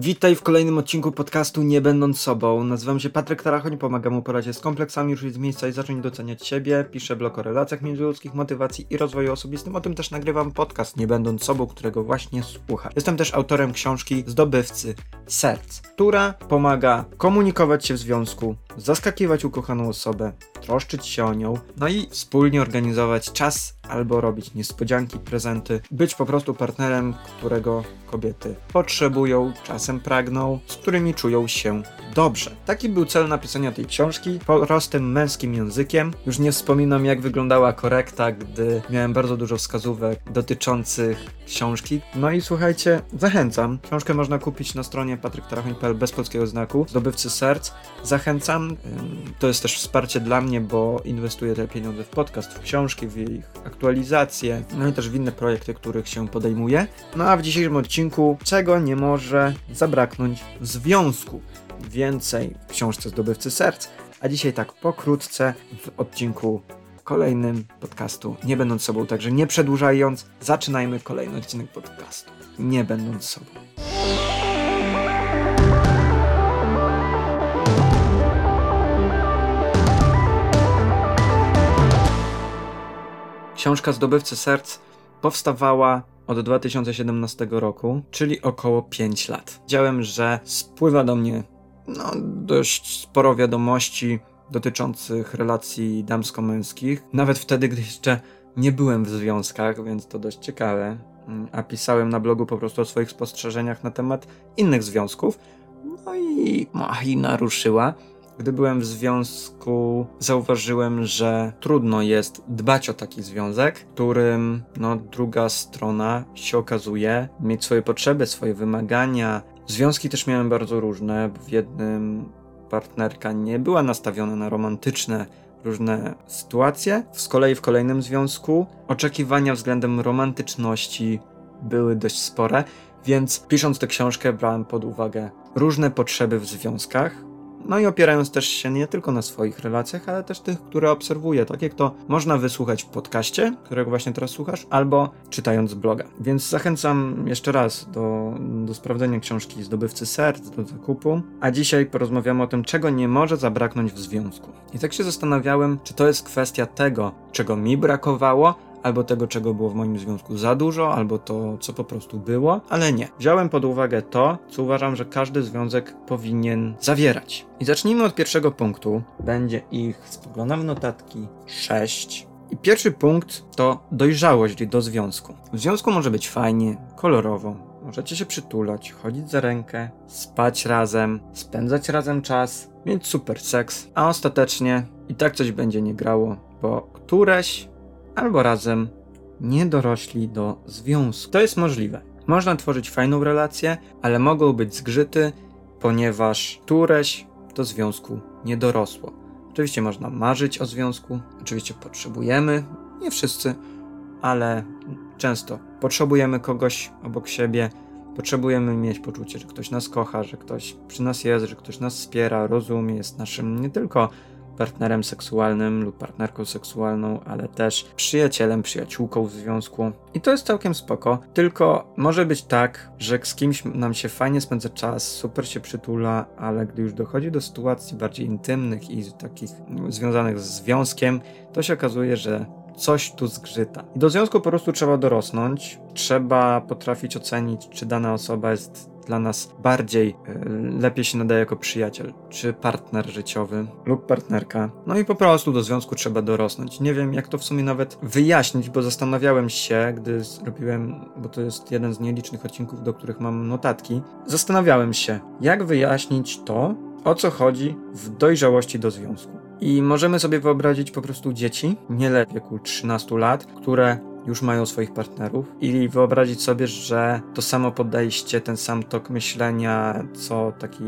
Witaj w kolejnym odcinku podcastu Nie Będąc Sobą. Nazywam się Patryk Tarachoń, pomagam mu poradzić z kompleksami, ruszyć z miejsca i zacząć doceniać siebie. Piszę blog o relacjach międzyludzkich, motywacji i rozwoju osobistym. O tym też nagrywam podcast Nie Będąc Sobą, którego właśnie słucha. Jestem też autorem książki Zdobywcy Serc, która pomaga komunikować się w związku, zaskakiwać ukochaną osobę, troszczyć się o nią, no i wspólnie organizować czas albo robić niespodzianki, prezenty, być po prostu partnerem, którego kobiety potrzebują, czasem pragną, z którymi czują się dobrze. Taki był cel napisania tej książki, prostym męskim językiem. Już nie wspominam, jak wyglądała korekta, gdy miałem bardzo dużo wskazówek dotyczących książki. No i słuchajcie, zachęcam. Książkę można kupić na stronie patryktarachoń.pl bez polskiego znaku, zdobywcy serc. Zachęcam. To jest też wsparcie dla mnie, bo inwestuję te pieniądze w podcast, w książki, w ich aktualizację, no i też w inne projekty, których się podejmuję. No a w dzisiejszym odcinku, czego nie może zabraknąć związku? Więcej w książce Zdobywcy Serc, a dzisiaj tak pokrótce w odcinku kolejnym podcastu, nie będąc sobą, także nie przedłużając, zaczynajmy kolejny odcinek podcastu, nie będąc sobą. Książka Zdobywcy Serc powstawała od 2017 roku, czyli około 5 lat. Widziałem, że spływa do mnie no, dość sporo wiadomości dotyczących relacji damsko-męskich, nawet wtedy, gdy jeszcze nie byłem w związkach, więc to dość ciekawe. A pisałem na blogu po prostu o swoich spostrzeżeniach na temat innych związków. No i, no, i naruszyła. Gdy byłem w związku, zauważyłem, że trudno jest dbać o taki związek, którym no, druga strona się okazuje mieć swoje potrzeby, swoje wymagania. Związki też miałem bardzo różne. W jednym partnerka nie była nastawiona na romantyczne różne sytuacje. Z kolei w kolejnym związku oczekiwania względem romantyczności były dość spore, więc pisząc tę książkę brałem pod uwagę różne potrzeby w związkach, no i opierając też się nie tylko na swoich relacjach, ale też tych, które obserwuję, tak jak to można wysłuchać w podcaście, którego właśnie teraz słuchasz, albo czytając bloga. Więc zachęcam jeszcze raz do, do sprawdzenia książki Zdobywcy Serc, do zakupu. A dzisiaj porozmawiamy o tym, czego nie może zabraknąć w związku. I tak się zastanawiałem, czy to jest kwestia tego, czego mi brakowało, albo tego, czego było w moim związku za dużo, albo to, co po prostu było, ale nie. Wziąłem pod uwagę to, co uważam, że każdy związek powinien zawierać. I zacznijmy od pierwszego punktu. Będzie ich, spoglądam w notatki, sześć. I pierwszy punkt to dojrzałość do związku. W związku może być fajnie, kolorowo, możecie się przytulać, chodzić za rękę, spać razem, spędzać razem czas, mieć super seks, a ostatecznie i tak coś będzie nie grało, bo któreś albo razem nie dorośli do związku. To jest możliwe. Można tworzyć fajną relację, ale mogą być zgrzyty, ponieważ któreś do związku nie dorosło. Oczywiście można marzyć o związku, oczywiście potrzebujemy, nie wszyscy, ale często potrzebujemy kogoś obok siebie, potrzebujemy mieć poczucie, że ktoś nas kocha, że ktoś przy nas jest, że ktoś nas wspiera, rozumie, jest naszym nie tylko partnerem seksualnym lub partnerką seksualną, ale też przyjacielem, przyjaciółką w związku. I to jest całkiem spoko, tylko może być tak, że z kimś nam się fajnie spędza czas, super się przytula, ale gdy już dochodzi do sytuacji bardziej intymnych i takich związanych z związkiem, to się okazuje, że coś tu zgrzyta. I do związku po prostu trzeba dorosnąć, trzeba potrafić ocenić, czy dana osoba jest dla nas bardziej e, lepiej się nadaje jako przyjaciel, czy partner życiowy lub partnerka. No i po prostu do związku trzeba dorosnąć. Nie wiem, jak to w sumie nawet wyjaśnić, bo zastanawiałem się, gdy zrobiłem, bo to jest jeden z nielicznych odcinków, do których mam notatki. Zastanawiałem się, jak wyjaśnić to, o co chodzi w dojrzałości do związku. I możemy sobie wyobrazić po prostu dzieci, nie w wieku 13 lat, które już mają swoich partnerów i wyobrazić sobie, że to samo podejście, ten sam tok myślenia, co taki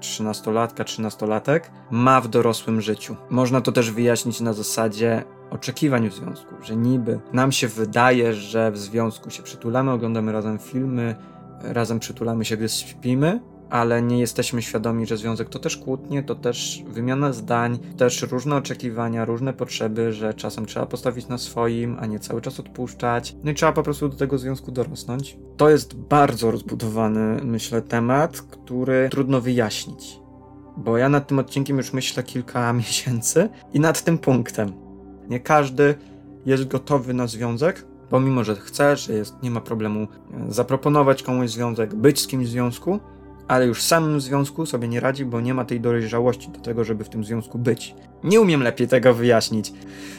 trzynastolatka, trzynastolatek ma w dorosłym życiu. Można to też wyjaśnić na zasadzie oczekiwań w związku, że niby nam się wydaje, że w związku się przytulamy, oglądamy razem filmy, razem przytulamy się, gdy śpimy, ale nie jesteśmy świadomi, że związek to też kłótnie, to też wymiana zdań, też różne oczekiwania, różne potrzeby, że czasem trzeba postawić na swoim, a nie cały czas odpuszczać. No i trzeba po prostu do tego związku dorosnąć. To jest bardzo rozbudowany, myślę, temat, który trudno wyjaśnić. Bo ja nad tym odcinkiem już myślę kilka miesięcy i nad tym punktem. Nie każdy jest gotowy na związek, pomimo że chce, że jest, nie ma problemu e, zaproponować komuś związek, być z kimś w związku, ale już w samym związku sobie nie radzi, bo nie ma tej dojrzałości do tego, żeby w tym związku być. Nie umiem lepiej tego wyjaśnić.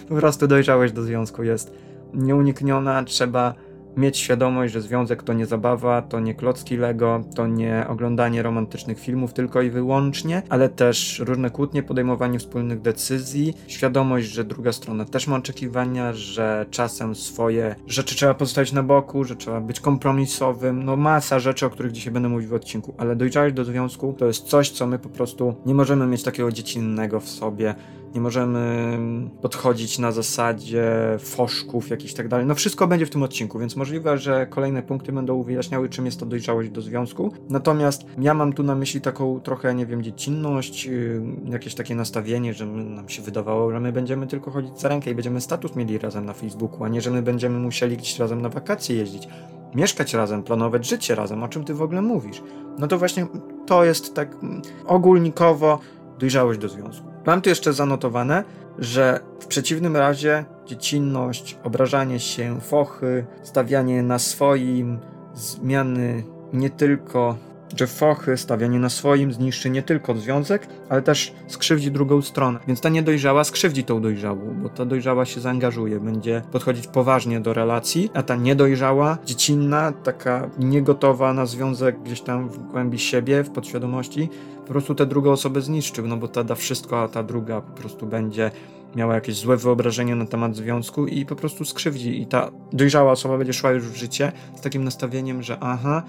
Po prostu dojrzałość do związku jest nieunikniona, trzeba mieć świadomość, że związek to nie zabawa, to nie klocki Lego, to nie oglądanie romantycznych filmów tylko i wyłącznie, ale też różne kłótnie, podejmowanie wspólnych decyzji, świadomość, że druga strona też ma oczekiwania, że czasem swoje rzeczy trzeba pozostawić na boku, że trzeba być kompromisowym, no masa rzeczy, o których dzisiaj będę mówił w odcinku, ale dojrzałość do związku? To jest coś, co my po prostu nie możemy mieć takiego dziecinnego w sobie, nie możemy podchodzić na zasadzie foszków jakichś tak dalej. No wszystko będzie w tym odcinku, więc możliwe, że kolejne punkty będą wyjaśniały, czym jest to dojrzałość do związku. Natomiast ja mam tu na myśli taką trochę, nie wiem, dziecinność, yy, jakieś takie nastawienie, że nam się wydawało, że my będziemy tylko chodzić za rękę i będziemy status mieli razem na Facebooku, a nie, że my będziemy musieli gdzieś razem na wakacje jeździć mieszkać razem, planować życie razem, o czym ty w ogóle mówisz. No to właśnie to jest tak ogólnikowo dojrzałość do związku. Mam tu jeszcze zanotowane, że w przeciwnym razie dziecinność, obrażanie się, fochy, stawianie na swoim, zmiany nie tylko że fochy, stawianie na swoim zniszczy nie tylko związek, ale też skrzywdzi drugą stronę. Więc ta niedojrzała skrzywdzi tą dojrzałą, bo ta dojrzała się zaangażuje, będzie podchodzić poważnie do relacji, a ta niedojrzała, dziecinna, taka niegotowa na związek gdzieś tam w głębi siebie, w podświadomości, po prostu tę drugą osobę zniszczył, no bo ta da wszystko, a ta druga po prostu będzie miała jakieś złe wyobrażenie na temat związku i po prostu skrzywdzi. I ta dojrzała osoba będzie szła już w życie z takim nastawieniem, że aha,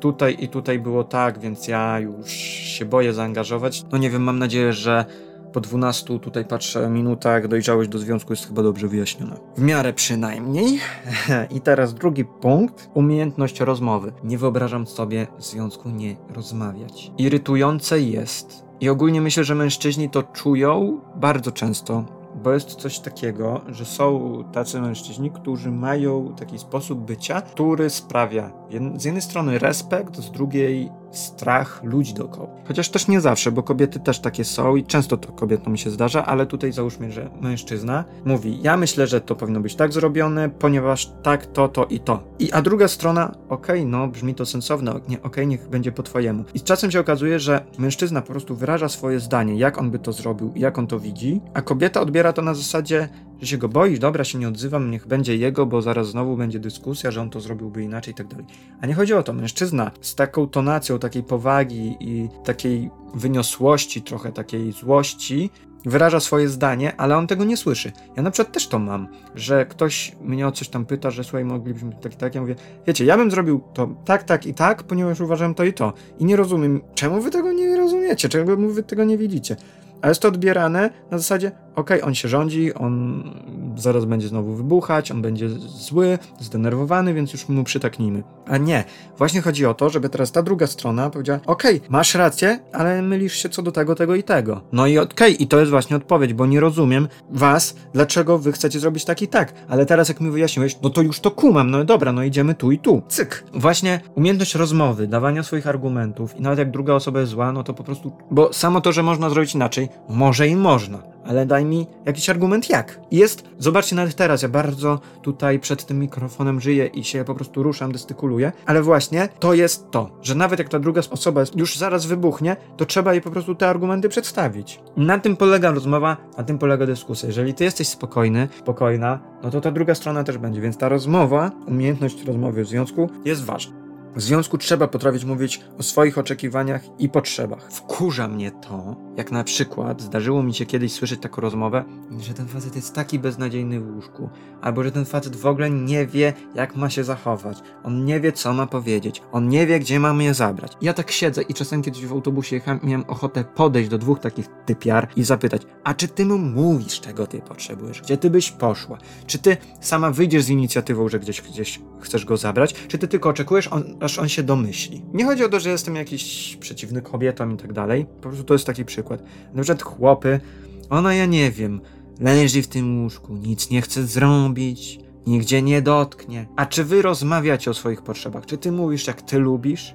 tutaj i tutaj było tak, więc ja już się boję zaangażować. No nie wiem, mam nadzieję, że po 12 tutaj patrzę minutach dojrzałość do związku jest chyba dobrze wyjaśniona. W miarę przynajmniej. I teraz drugi punkt. Umiejętność rozmowy. Nie wyobrażam sobie w związku nie rozmawiać. Irytujące jest. I ogólnie myślę, że mężczyźni to czują bardzo często, bo jest coś takiego, że są tacy mężczyźni, którzy mają taki sposób bycia, który sprawia z jednej strony respekt, z drugiej strach ludzi dookoła. Chociaż też nie zawsze, bo kobiety też takie są i często to kobietom się zdarza, ale tutaj załóżmy, że mężczyzna mówi, ja myślę, że to powinno być tak zrobione, ponieważ tak, to, to i to. I a druga strona, okej, okay, no brzmi to sensowne, nie, okej, okay, niech będzie po twojemu. I czasem się okazuje, że mężczyzna po prostu wyraża swoje zdanie, jak on by to zrobił, jak on to widzi, a kobieta odbiera to na zasadzie, że się go boisz, dobra, się nie odzywam, niech będzie jego, bo zaraz znowu będzie dyskusja, że on to zrobiłby inaczej i tak dalej. A nie chodzi o to, mężczyzna z taką tonacją, takiej powagi i takiej wyniosłości, trochę takiej złości, wyraża swoje zdanie, ale on tego nie słyszy. Ja na przykład też to mam, że ktoś mnie o coś tam pyta, że słuchaj, moglibyśmy tak i tak. Ja mówię, wiecie, ja bym zrobił to tak, tak i tak, ponieważ uważam to i to. I nie rozumiem, czemu wy tego nie rozumiecie, czemu wy tego nie widzicie. A jest to odbierane na zasadzie, okej, okay, on się rządzi, on zaraz będzie znowu wybuchać, on będzie zły, zdenerwowany, więc już mu przytaknijmy. A nie, właśnie chodzi o to, żeby teraz ta druga strona powiedziała, okej, okay, masz rację, ale mylisz się co do tego, tego i tego. No i okej, okay, i to jest właśnie odpowiedź, bo nie rozumiem was, dlaczego wy chcecie zrobić tak i tak. Ale teraz jak mi wyjaśniłeś, no to już to kumam, no dobra, no idziemy tu i tu. Cyk. Właśnie umiejętność rozmowy, dawania swoich argumentów i nawet jak druga osoba jest zła, no to po prostu, bo samo to, że można zrobić inaczej, może i można ale daj mi jakiś argument jak. Jest, zobaczcie nawet teraz, ja bardzo tutaj przed tym mikrofonem żyję i się po prostu ruszam, dystykuluję, ale właśnie to jest to, że nawet jak ta druga osoba już zaraz wybuchnie, to trzeba jej po prostu te argumenty przedstawić. Na tym polega rozmowa, na tym polega dyskusja. Jeżeli ty jesteś spokojny, spokojna, no to ta druga strona też będzie, więc ta rozmowa, umiejętność rozmowy w związku jest ważna. W związku trzeba potrafić mówić o swoich oczekiwaniach i potrzebach. Wkurza mnie to, jak na przykład zdarzyło mi się kiedyś słyszeć taką rozmowę, że ten facet jest taki beznadziejny w łóżku, albo że ten facet w ogóle nie wie, jak ma się zachować, on nie wie, co ma powiedzieć, on nie wie, gdzie ma mnie zabrać. Ja tak siedzę i czasem kiedyś w autobusie jechałem, miałem ochotę podejść do dwóch takich typiar i zapytać, a czy ty mu mówisz, czego ty potrzebujesz, gdzie ty byś poszła, czy ty sama wyjdziesz z inicjatywą, że gdzieś, gdzieś chcesz go zabrać, czy ty tylko oczekujesz, on, aż on się domyśli. Nie chodzi o to, że jestem jakiś przeciwny kobietom i tak dalej. Po prostu to jest taki przykład. Na przykład chłopy, ona ja nie wiem, leży w tym łóżku, nic nie chce zrobić, nigdzie nie dotknie. A czy wy rozmawiacie o swoich potrzebach? Czy ty mówisz, jak ty lubisz?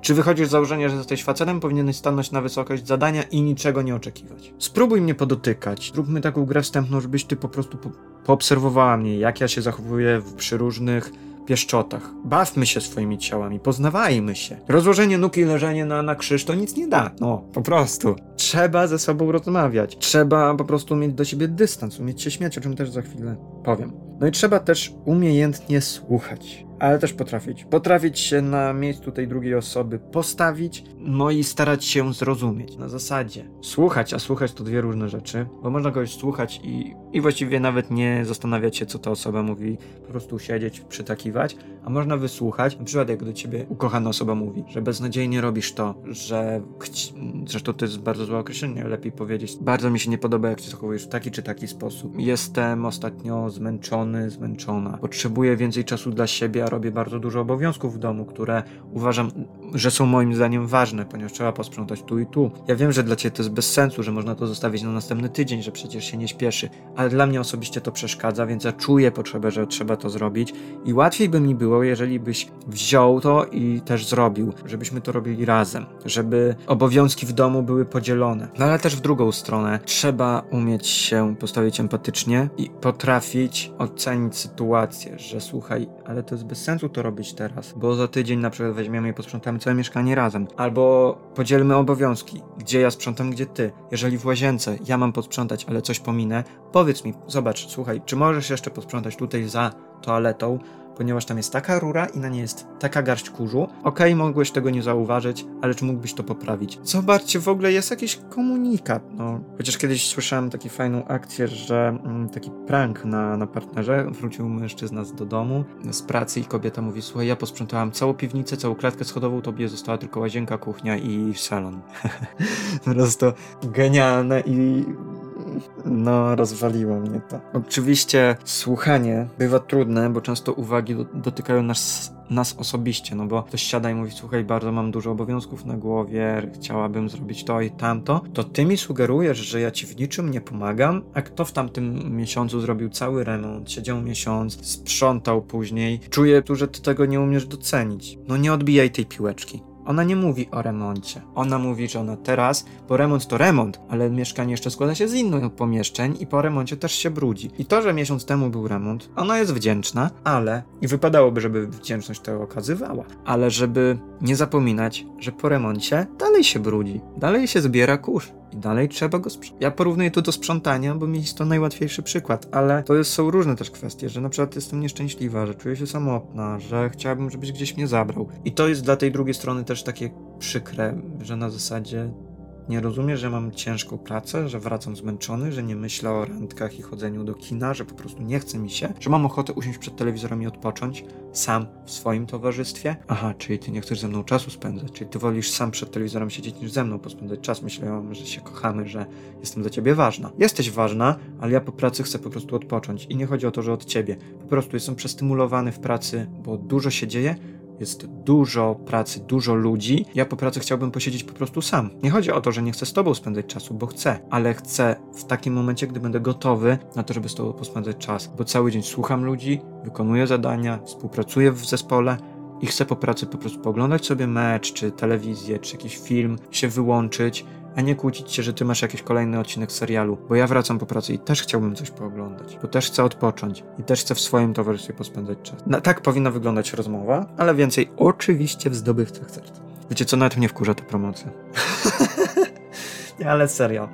Czy wychodzisz z założenia, że jesteś facetem, powinieneś stanąć na wysokość zadania i niczego nie oczekiwać? Spróbuj mnie podotykać. Zróbmy taką grę wstępną, żebyś ty po prostu po poobserwowała mnie, jak ja się zachowuję przy różnych pieszczotach. Bawmy się swoimi ciałami, poznawajmy się. Rozłożenie nóg i leżenie na, na krzyż to nic nie da. No, po prostu. Trzeba ze sobą rozmawiać. Trzeba po prostu mieć do siebie dystans, umieć się śmiać, o czym też za chwilę powiem. No i trzeba też umiejętnie słuchać ale też potrafić. Potrafić się na miejscu tej drugiej osoby postawić, no i starać się zrozumieć. Na zasadzie słuchać, a słuchać to dwie różne rzeczy, bo można kogoś słuchać i, i właściwie nawet nie zastanawiać się, co ta osoba mówi, po prostu siedzieć, przytakiwać, a można wysłuchać, na przykład jak do ciebie ukochana osoba mówi, że beznadziejnie robisz to, że zresztą to jest bardzo złe określenie, lepiej powiedzieć, bardzo mi się nie podoba, jak się zachowujesz w taki czy taki sposób. Jestem ostatnio zmęczony, zmęczona, potrzebuję więcej czasu dla siebie, a robię bardzo dużo obowiązków w domu, które uważam, że są moim zdaniem ważne, ponieważ trzeba posprzątać tu i tu. Ja wiem, że dla ciebie to jest bez sensu, że można to zostawić na następny tydzień, że przecież się nie śpieszy, ale dla mnie osobiście to przeszkadza, więc ja czuję potrzebę, że trzeba to zrobić i łatwiej by mi było, jeżeli byś wziął to i też zrobił, żebyśmy to robili razem, żeby obowiązki w domu były podzielone. No ale też w drugą stronę trzeba umieć się postawić empatycznie i potrafić ocenić sytuację, że słuchaj, ale to jest bez sensu to robić teraz, bo za tydzień na przykład weźmiemy i posprzątamy całe mieszkanie razem. Albo podzielmy obowiązki, gdzie ja sprzątam, gdzie ty. Jeżeli w łazience ja mam posprzątać, ale coś pominę, powiedz mi, zobacz, słuchaj, czy możesz jeszcze posprzątać tutaj za toaletą, ponieważ tam jest taka rura i na niej jest taka garść kurzu. Okej, okay, mogłeś tego nie zauważyć, ale czy mógłbyś to poprawić? Zobaczcie, w ogóle jest jakiś komunikat, no. Chociaż kiedyś słyszałem taką fajną akcję, że mm, taki prank na, na partnerze, wrócił mężczyzna do domu z pracy i kobieta mówi, słuchaj, ja posprzątałam całą piwnicę, całą klatkę schodową, tobie została tylko łazienka, kuchnia i salon. po prostu genialne i no, rozwaliło mnie to. Oczywiście słuchanie bywa trudne, bo często uwagi dotykają nas, nas osobiście, no bo ktoś siada i mówi, słuchaj, bardzo mam dużo obowiązków na głowie, chciałabym zrobić to i tamto, to ty mi sugerujesz, że ja ci w niczym nie pomagam, a kto w tamtym miesiącu zrobił cały remont, siedział miesiąc, sprzątał później, czuję tu, że ty tego nie umiesz docenić. No nie odbijaj tej piłeczki. Ona nie mówi o remoncie. Ona mówi, że ona teraz, bo remont to remont, ale mieszkanie jeszcze składa się z innych pomieszczeń i po remoncie też się brudzi. I to, że miesiąc temu był remont, ona jest wdzięczna, ale i wypadałoby, żeby wdzięczność to okazywała, ale żeby nie zapominać, że po remoncie dalej się brudzi, dalej się zbiera kurz i dalej trzeba go sprzątać. Ja porównuję to do sprzątania, bo mi jest to najłatwiejszy przykład, ale to jest, są różne też kwestie, że na przykład jestem nieszczęśliwa, że czuję się samotna, że chciałabym, żebyś gdzieś mnie zabrał. I to jest dla tej drugiej strony też takie przykre, że na zasadzie nie rozumie, że mam ciężką pracę, że wracam zmęczony, że nie myślę o randkach i chodzeniu do kina, że po prostu nie chce mi się, że mam ochotę usiąść przed telewizorem i odpocząć sam w swoim towarzystwie. Aha, czyli ty nie chcesz ze mną czasu spędzać, czyli ty wolisz sam przed telewizorem siedzieć niż ze mną pospędzać czas. Myślałam, że się kochamy, że jestem dla ciebie ważna. Jesteś ważna, ale ja po pracy chcę po prostu odpocząć i nie chodzi o to, że od ciebie. Po prostu jestem przestymulowany w pracy, bo dużo się dzieje, jest dużo pracy, dużo ludzi. Ja po pracy chciałbym posiedzieć po prostu sam. Nie chodzi o to, że nie chcę z tobą spędzać czasu, bo chcę, ale chcę w takim momencie, gdy będę gotowy na to, żeby z tobą pospędzać czas, bo cały dzień słucham ludzi, wykonuję zadania, współpracuję w zespole i chcę po pracy po prostu poglądać sobie mecz, czy telewizję, czy jakiś film, się wyłączyć a nie kłócić się, że ty masz jakiś kolejny odcinek serialu, bo ja wracam po pracy i też chciałbym coś pooglądać, bo też chcę odpocząć i też chcę w swoim towarzystwie pospędzać czas. Tak powinna wyglądać rozmowa, ale więcej oczywiście w zdobywcach serc. Wiecie co, nawet mnie wkurza ta promocja. ale serio.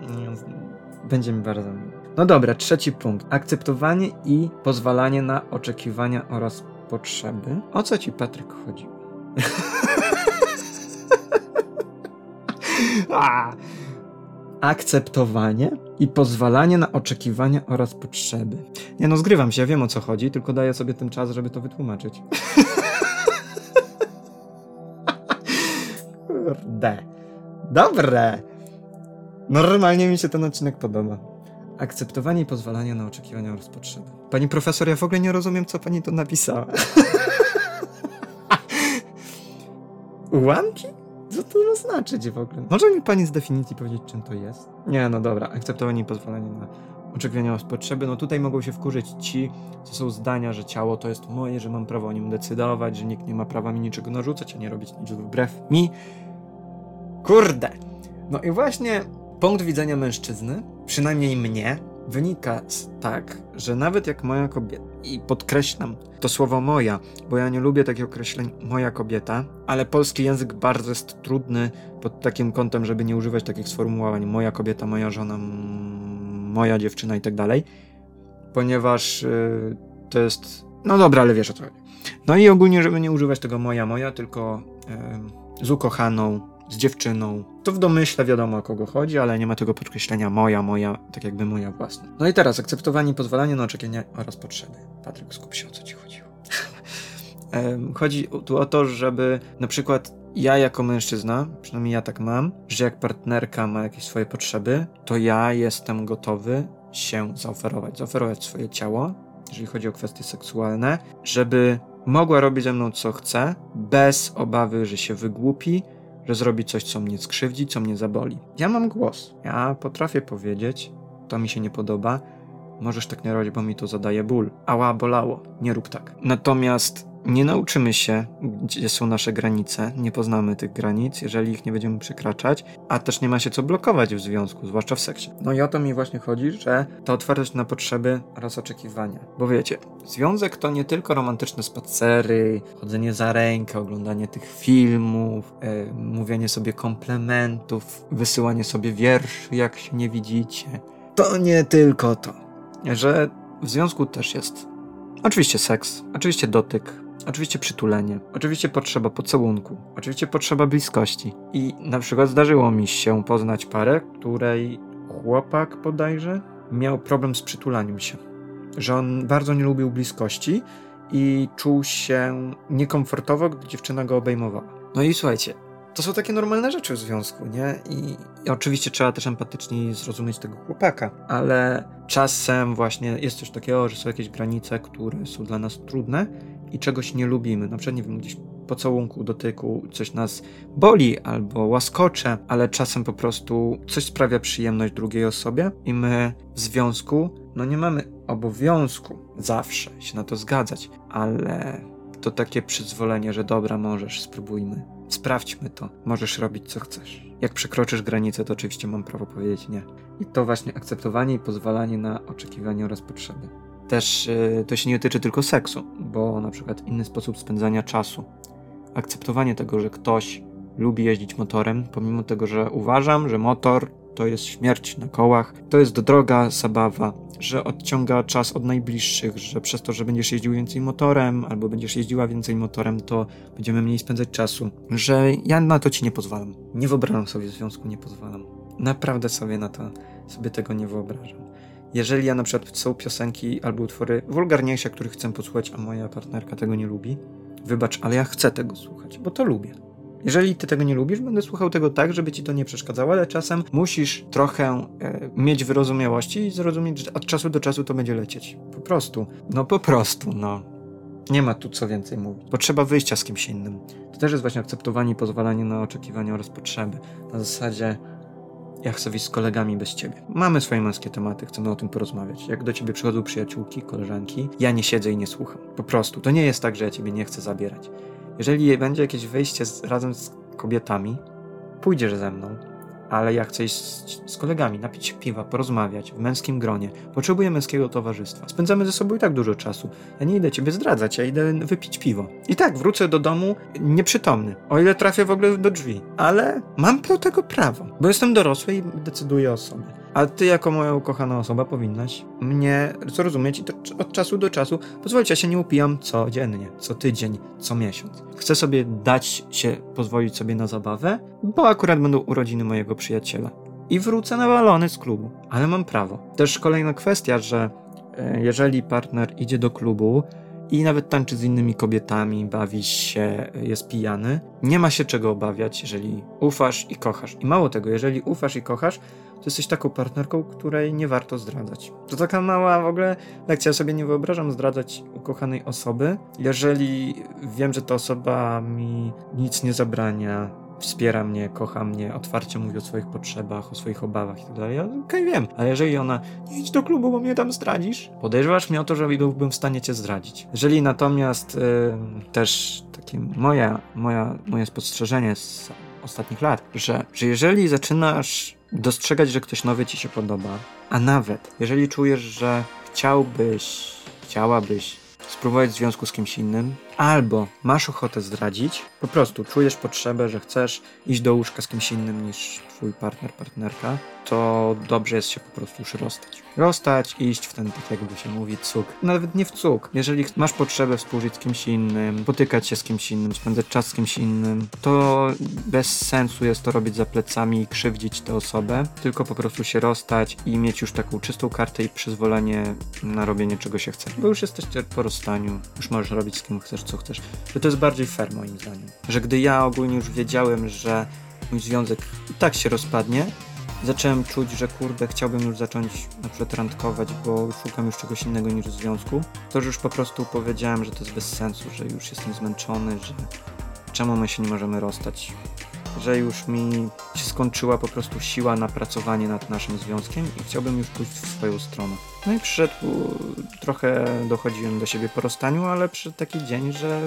Będzie mi bardzo No dobra, trzeci punkt. Akceptowanie i pozwalanie na oczekiwania oraz potrzeby. O co ci, Patryk, chodzi? Akceptowanie i pozwalanie na oczekiwania oraz potrzeby. Nie no, zgrywam się, wiem o co chodzi, tylko daję sobie ten czas, żeby to wytłumaczyć. Kurde. Dobre. Normalnie mi się ten odcinek podoba. Akceptowanie i pozwalanie na oczekiwania oraz potrzeby. Pani profesor, ja w ogóle nie rozumiem, co pani tu napisała. Ułamki? Co to ma znaczyć w ogóle? Może mi pani z definicji powiedzieć, czym to jest? Nie, no dobra. Akceptowanie i pozwolenie na oczekiwania z potrzeby. No tutaj mogą się wkurzyć ci, co są zdania, że ciało to jest moje, że mam prawo o nim decydować, że nikt nie ma prawa mi niczego narzucać, a nie robić nic wbrew mi. Kurde! No i właśnie punkt widzenia mężczyzny, przynajmniej mnie, wynika z tak, że nawet jak moja kobieta, i podkreślam to słowo moja, bo ja nie lubię takich określeń moja kobieta, ale polski język bardzo jest trudny pod takim kątem, żeby nie używać takich sformułowań moja kobieta, moja żona, moja dziewczyna i tak dalej, ponieważ yy, to jest. No dobra, ale wiesz o co chodzi. No i ogólnie, żeby nie używać tego moja, moja, tylko yy, z ukochaną, z dziewczyną. To w domyśle wiadomo o kogo chodzi, ale nie ma tego podkreślenia moja, moja, tak jakby moja własna. No i teraz akceptowanie pozwalanie na oczekiwania oraz potrzeby. Patryk, skup się o co ci chodziło. chodzi tu o to, żeby na przykład ja jako mężczyzna, przynajmniej ja tak mam, że jak partnerka ma jakieś swoje potrzeby, to ja jestem gotowy się zaoferować, zaoferować swoje ciało, jeżeli chodzi o kwestie seksualne, żeby mogła robić ze mną co chce, bez obawy, że się wygłupi, że zrobi coś, co mnie skrzywdzi, co mnie zaboli. Ja mam głos. Ja potrafię powiedzieć, to mi się nie podoba, możesz tak nie robić, bo mi to zadaje ból. Ała, bolało. Nie rób tak. Natomiast nie nauczymy się, gdzie są nasze granice, nie poznamy tych granic, jeżeli ich nie będziemy przekraczać, a też nie ma się co blokować w związku, zwłaszcza w seksie. No i o to mi właśnie chodzi, że ta otwartość na potrzeby oraz oczekiwania. Bo wiecie, związek to nie tylko romantyczne spacery, chodzenie za rękę, oglądanie tych filmów, e, mówienie sobie komplementów, wysyłanie sobie wierszy, jak się nie widzicie. To nie tylko to, że w związku też jest Oczywiście seks, oczywiście dotyk, Oczywiście przytulenie, oczywiście potrzeba pocałunku, oczywiście potrzeba bliskości. I na przykład zdarzyło mi się poznać parę, której chłopak bodajże miał problem z przytulaniem się. Że on bardzo nie lubił bliskości i czuł się niekomfortowo, gdy dziewczyna go obejmowała. No i słuchajcie, to są takie normalne rzeczy w związku, nie? I, I, oczywiście trzeba też empatycznie zrozumieć tego chłopaka, ale czasem właśnie jest coś takiego, że są jakieś granice, które są dla nas trudne i czegoś nie lubimy. Na przykład, nie wiem, gdzieś pocałunku, dotyku, coś nas boli albo łaskocze, ale czasem po prostu coś sprawia przyjemność drugiej osobie i my w związku, no nie mamy obowiązku zawsze się na to zgadzać, ale to takie przyzwolenie, że dobra, możesz, spróbujmy. Sprawdźmy to, możesz robić co chcesz. Jak przekroczysz granicę, to oczywiście mam prawo powiedzieć nie. I to właśnie akceptowanie i pozwalanie na oczekiwania oraz potrzeby też y, to się nie tyczy tylko seksu, bo na przykład inny sposób spędzania czasu. Akceptowanie tego, że ktoś lubi jeździć motorem, pomimo tego, że uważam, że motor to jest śmierć na kołach, to jest droga zabawa, że odciąga czas od najbliższych, że przez to, że będziesz jeździł więcej motorem, albo będziesz jeździła więcej motorem, to będziemy mniej spędzać czasu, że ja na to ci nie pozwalam. Nie wyobrażam sobie związku, nie pozwalam. Naprawdę sobie na to, sobie tego nie wyobrażam. Jeżeli ja na przykład są piosenki albo utwory wulgarniejsze, których chcę posłuchać, a moja partnerka tego nie lubi, wybacz, ale ja chcę tego słuchać, bo to lubię. Jeżeli ty tego nie lubisz, będę słuchał tego tak, żeby ci to nie przeszkadzało, ale czasem musisz trochę e, mieć wyrozumiałości i zrozumieć, że od czasu do czasu to będzie lecieć. Po prostu. No po prostu, no. Nie ma tu co więcej mówić. Potrzeba wyjścia z kimś innym. To też jest właśnie akceptowanie i pozwalanie na oczekiwania oraz potrzeby. Na zasadzie ja chcę wyjść z kolegami bez ciebie. Mamy swoje męskie tematy, chcemy o tym porozmawiać. Jak do ciebie przychodzą przyjaciółki, koleżanki, ja nie siedzę i nie słucham. Po prostu. To nie jest tak, że ja ciebie nie chcę zabierać. Jeżeli będzie jakieś wyjście z, razem z kobietami, pójdziesz ze mną, ale ja chcę iść z, z, kolegami, napić się piwa, porozmawiać w męskim gronie. Potrzebuję męskiego towarzystwa. Spędzamy ze sobą i tak dużo czasu. Ja nie idę ciebie zdradzać, ja idę wypić piwo. I tak, wrócę do domu nieprzytomny, o ile trafię w ogóle do drzwi. Ale mam do tego prawo, bo jestem dorosły i decyduję o sobie. A ty, jako moja ukochana osoba, powinnaś mnie zrozumieć i to od czasu do czasu pozwolić. Ja się nie upijam codziennie, co tydzień, co miesiąc. Chcę sobie dać się, pozwolić sobie na zabawę, bo akurat będą urodziny mojego przyjaciela. I wrócę nawalony z klubu, ale mam prawo. Też kolejna kwestia, że e, jeżeli partner idzie do klubu i nawet tańczy z innymi kobietami, bawi się, jest pijany. Nie ma się czego obawiać, jeżeli ufasz i kochasz. I mało tego, jeżeli ufasz i kochasz, to jesteś taką partnerką, której nie warto zdradzać. To taka mała w ogóle lekcja. Ja sobie nie wyobrażam zdradzać ukochanej osoby, jeżeli wiem, że ta osoba mi nic nie zabrania, wspiera mnie, kocha mnie, otwarcie mówi o swoich potrzebach, o swoich obawach i tak dalej. Okej, okay, wiem. Ale jeżeli ona, nie idź do klubu, bo mnie tam zdradzisz, podejrzewasz mnie o to, że byłbym w stanie cię zdradzić. Jeżeli natomiast yy, też takie moja, moja, moje spostrzeżenie z ostatnich lat, że, że jeżeli zaczynasz dostrzegać, że ktoś nowy ci się podoba, a nawet jeżeli czujesz, że chciałbyś, chciałabyś spróbować związku z kimś innym, albo masz ochotę zdradzić, po prostu czujesz potrzebę, że chcesz iść do łóżka z kimś innym niż twój partner, partnerka, to dobrze jest się po prostu już rozstać. Rozstać, iść w ten, tak jakby się mówi, cuk. Nawet nie w cuk. Jeżeli masz potrzebę współżyć z kimś innym, potykać się z kimś innym, spędzać czas z kimś innym, to bez sensu jest to robić za plecami i krzywdzić tę osobę, tylko po prostu się rozstać i mieć już taką czystą kartę i przyzwolenie na robienie czego się chce. Bo już jesteście po rozstaniu, już możesz robić z kim chcesz, co chcesz. To, to jest bardziej fair moim zdaniem. Że gdy ja ogólnie już wiedziałem, że mój związek i tak się rozpadnie, zacząłem czuć, że kurde, chciałbym już zacząć na przykład randkować, bo szukam już czegoś innego niż związku, to już po prostu powiedziałem, że to jest bez sensu, że już jestem zmęczony, że czemu my się nie możemy rozstać, że już mi się skończyła po prostu siła na pracowanie nad naszym związkiem i chciałbym już pójść w swoją stronę. No i przyszedł, trochę dochodziłem do siebie po rozstaniu, ale przyszedł taki dzień, że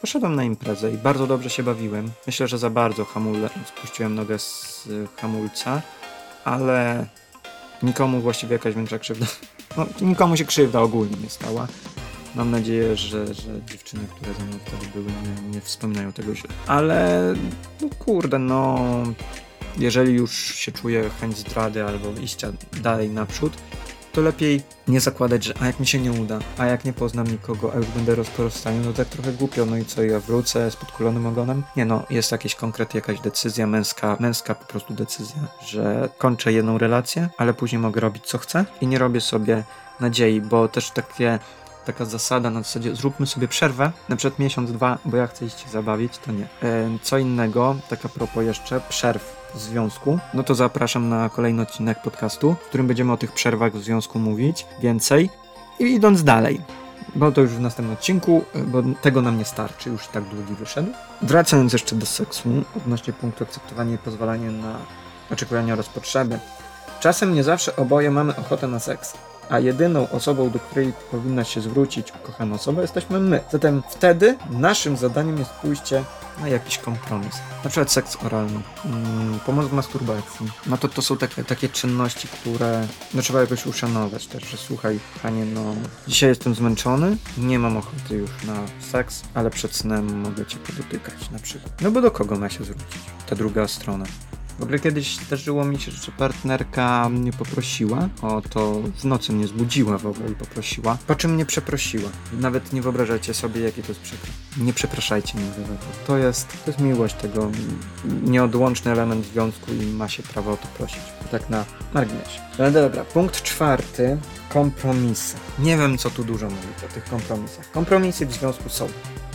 Poszedłem na imprezę i bardzo dobrze się bawiłem. Myślę, że za bardzo hamule, spuściłem nogę z hamulca, ale nikomu właściwie jakaś większa krzywda. No, nikomu się krzywda ogólnie nie stała. Mam nadzieję, że, że dziewczyny, które ze mną wtedy były, nie, nie wspominają tego źle. Ale no kurde, no jeżeli już się czuję chęć zdrady albo iścia dalej naprzód, to lepiej nie zakładać, że a jak mi się nie uda, a jak nie poznam nikogo, a już będę rozporostaniu, no tak trochę głupio, no i co, ja wrócę z podkulonym ogonem? Nie no, jest jakiś konkret, jakaś decyzja męska, męska po prostu decyzja, że kończę jedną relację, ale później mogę robić co chcę i nie robię sobie nadziei, bo też takie taka zasada na zasadzie zróbmy sobie przerwę, na przykład miesiąc, dwa, bo ja chcę iść się zabawić, to nie. E, co innego, taka propos jeszcze, przerw związku, no to zapraszam na kolejny odcinek podcastu, w którym będziemy o tych przerwach w związku mówić więcej. I idąc dalej, bo to już w następnym odcinku, bo tego nam nie starczy, już tak długi wyszedł. Wracając jeszcze do seksu, odnośnie punktu akceptowania i pozwalania na oczekiwania oraz potrzeby. Czasem nie zawsze oboje mamy ochotę na seks a jedyną osobą, do której powinna się zwrócić ukochana osoba, jesteśmy my. Zatem wtedy naszym zadaniem jest pójście na jakiś kompromis. Na przykład seks oralny, hmm, pomoc w masturbacji. No to to są takie, takie czynności, które no, trzeba jakoś uszanować też, że słuchaj, panie, no dzisiaj jestem zmęczony, nie mam ochoty już na seks, ale przed snem mogę cię podotykać na przykład. No bo do kogo ma się zwrócić? Ta druga strona. W ogóle kiedyś zdarzyło mi się, że partnerka mnie poprosiła o to, w nocy mnie zbudziła w ogóle i poprosiła, po czym mnie przeprosiła. Nawet nie wyobrażacie sobie, jakie to jest przykre. Nie przepraszajcie mnie za to. To jest, to jest miłość tego, nieodłączny element związku i ma się prawo o to prosić. Tak na marginesie. No dobra, punkt czwarty. Kompromisy. Nie wiem, co tu dużo mówić o tych kompromisach. Kompromisy w związku są.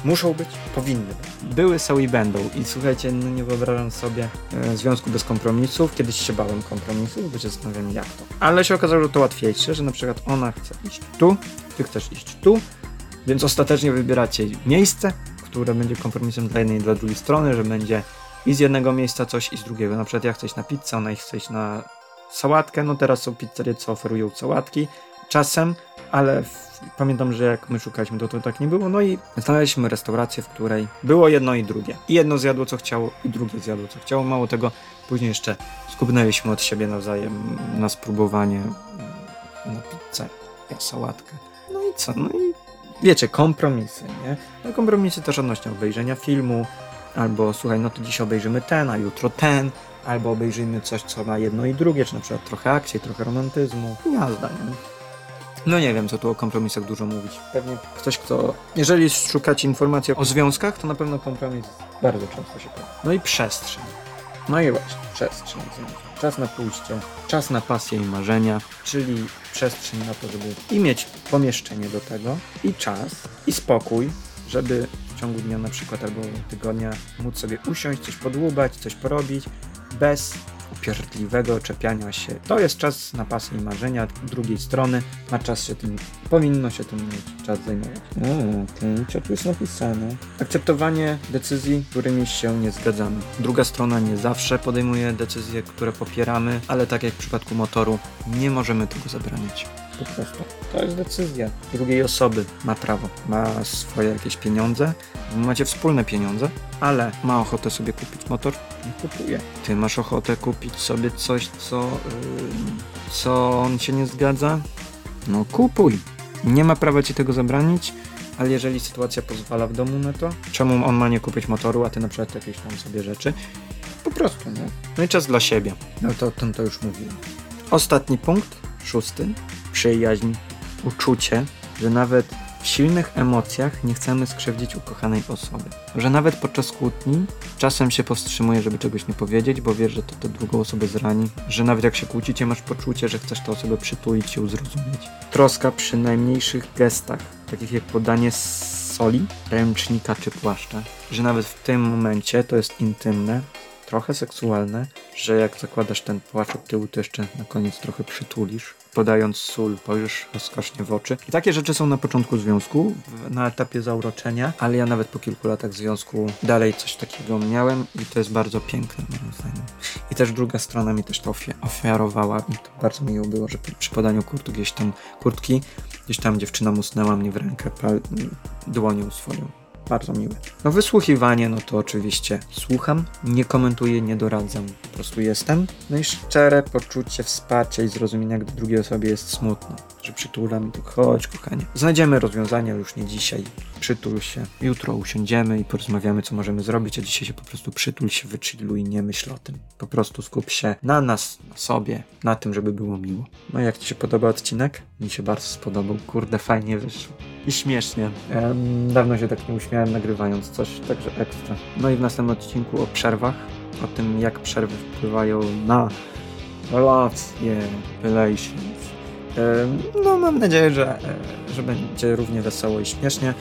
Muszą być, powinny być. Były, są i będą. I słuchajcie, no nie wyobrażam sobie e, związku bez kompromisów. Kiedyś się bałem kompromisów, bo się zastanawiam jak to. Ale się okazało, że to łatwiejsze, że na przykład ona chce iść tu, ty chcesz iść tu, więc ostatecznie wybieracie miejsce, które będzie kompromisem dla jednej i dla drugiej strony, że będzie i z jednego miejsca coś i z drugiego. Na przykład ja chcę iść na pizzę, ona chce iść na sałatkę. No teraz są pizzerie, co oferują sałatki czasem, ale w, pamiętam, że jak my szukaliśmy, to, to tak nie było. No i znaleźliśmy restaurację, w której było jedno i drugie. I jedno zjadło co chciało, i drugie zjadło co chciało. Mało tego, później jeszcze skubnęliśmy od siebie nawzajem na spróbowanie na pizzę, na sałatkę. No i co? No i wiecie, kompromisy, nie? No kompromisy też odnośnie obejrzenia filmu, albo słuchaj, no to dziś obejrzymy ten, a jutro ten, albo obejrzymy coś, co ma jedno i drugie, czy na przykład trochę akcji, trochę romantyzmu. Jazda, nie? No nie wiem, co tu o kompromisach dużo mówić. Pewnie ktoś, kto... Jeżeli szukacie informacji o związkach, to na pewno kompromis bardzo często się pojawia. No i przestrzeń. No i właśnie, przestrzeń. Czas na pójście, czas na pasję i marzenia, czyli przestrzeń na to, żeby i mieć pomieszczenie do tego, i czas, i spokój, żeby w ciągu dnia na przykład albo tygodnia móc sobie usiąść, coś podłubać, coś porobić, bez upierdliwego czepiania się. To jest czas na pasję i marzenia. Drugiej strony ma czas się tym, powinno się tym mieć czas zajmować. Okej, co tu jest napisane? Akceptowanie decyzji, którymi się nie zgadzamy. Druga strona nie zawsze podejmuje decyzje, które popieramy, ale tak jak w przypadku motoru, nie możemy tego zabraniać. Po prostu. To jest decyzja drugiej osoby. Ma prawo, ma swoje jakieś pieniądze, macie wspólne pieniądze, ale ma ochotę sobie kupić motor, kupuje. Ty masz ochotę kupić sobie coś, co, yy, co on się nie zgadza? No kupuj. Nie ma prawa ci tego zabranić, ale jeżeli sytuacja pozwala w domu na to, czemu on ma nie kupić motoru, a ty na przykład jakieś tam sobie rzeczy? Po prostu, nie? No i czas dla siebie. No to o tym to już mówiłem. Ostatni punkt, szósty. Przyjaźń, uczucie, że nawet w silnych emocjach nie chcemy skrzywdzić ukochanej osoby. Że nawet podczas kłótni czasem się powstrzymuje, żeby czegoś nie powiedzieć, bo wiesz, że to tę drugą osobę zrani. Że nawet jak się kłócicie, masz poczucie, że chcesz tę osobę przytulić i zrozumieć. Troska przy najmniejszych gestach, takich jak podanie soli, ręcznika czy płaszcza. Że nawet w tym momencie to jest intymne, trochę seksualne, że jak zakładasz ten płaszcz od tyłu, to jeszcze na koniec trochę przytulisz, podając sól, spojrzysz rozkosznie w oczy. I takie rzeczy są na początku związku, na etapie zauroczenia, ale ja nawet po kilku latach związku dalej coś takiego miałem i to jest bardzo piękne moim zdaniem. I też druga strona mi też to ofiarowała i to bardzo miło było, że przy podaniu kurtu gdzieś tam kurtki, gdzieś tam dziewczyna musnęła mnie w rękę dłonią swoją bardzo miłe. No wysłuchiwanie, no to oczywiście słucham, nie komentuję, nie doradzam, po prostu jestem. No i szczere poczucie wsparcia i zrozumienia, gdy drugiej osobie jest smutno, że przytulam i tak chodź kochanie. Znajdziemy rozwiązanie, już nie dzisiaj, przytul się, jutro usiądziemy i porozmawiamy co możemy zrobić, a dzisiaj się po prostu przytul się, wychilluj, nie myśl o tym. Po prostu skup się na nas, na sobie, na tym, żeby było miło. No jak Ci się podoba odcinek? Mi się bardzo spodobał, kurde fajnie wyszło i śmiesznie. dawno się tak nie uśmiałem nagrywając coś, także ekstra. No i w następnym odcinku o przerwach, o tym jak przerwy wpływają na relacje, relations. no mam nadzieję, że, e, że będzie równie wesoło i śmiesznie.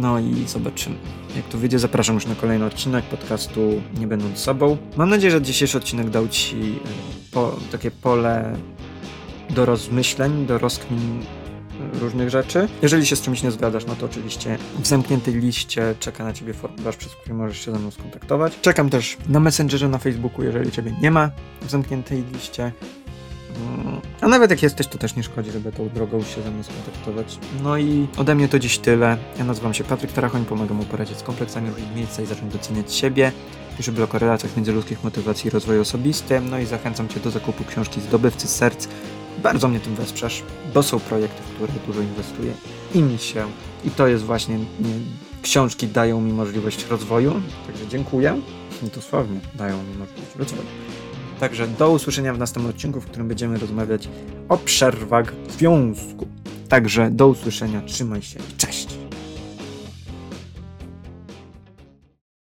No i zobaczymy. Jak to wyjdzie, zapraszam już na kolejny odcinek podcastu Nie będąc sobą. Mam nadzieję, że dzisiejszy odcinek dał Ci e, po, takie pole do rozmyśleń, do rozkmin różnych rzeczy. Jeżeli się z czymś nie zgadzasz, no to oczywiście w zamkniętej liście czeka na ciebie formularz, przez który możesz się ze mną skontaktować. Czekam też na Messengerze na Facebooku, jeżeli ciebie nie ma w zamkniętej liście. Mm, a nawet jak jesteś, to też nie szkodzi, żeby tą drogą się ze mną skontaktować. No i ode mnie to dziś tyle. Ja nazywam się Patryk Tarachoń, pomagam mu poradzić z kompleksami różnych miejsca i zacząć doceniać siebie. Piszę blog o relacjach międzyludzkich, motywacji i rozwoju osobistym. No i zachęcam Cię do zakupu książki Zdobywcy Serc bardzo mnie tym wesprzesz, bo są projekty, w które dużo inwestuję i mi się, i to jest właśnie, nie, książki dają mi możliwość rozwoju, także dziękuję. Dosłownie dają mi możliwość rozwoju. Także do usłyszenia w następnym odcinku, w którym będziemy rozmawiać o przerwach w związku. Także do usłyszenia, trzymaj się, cześć!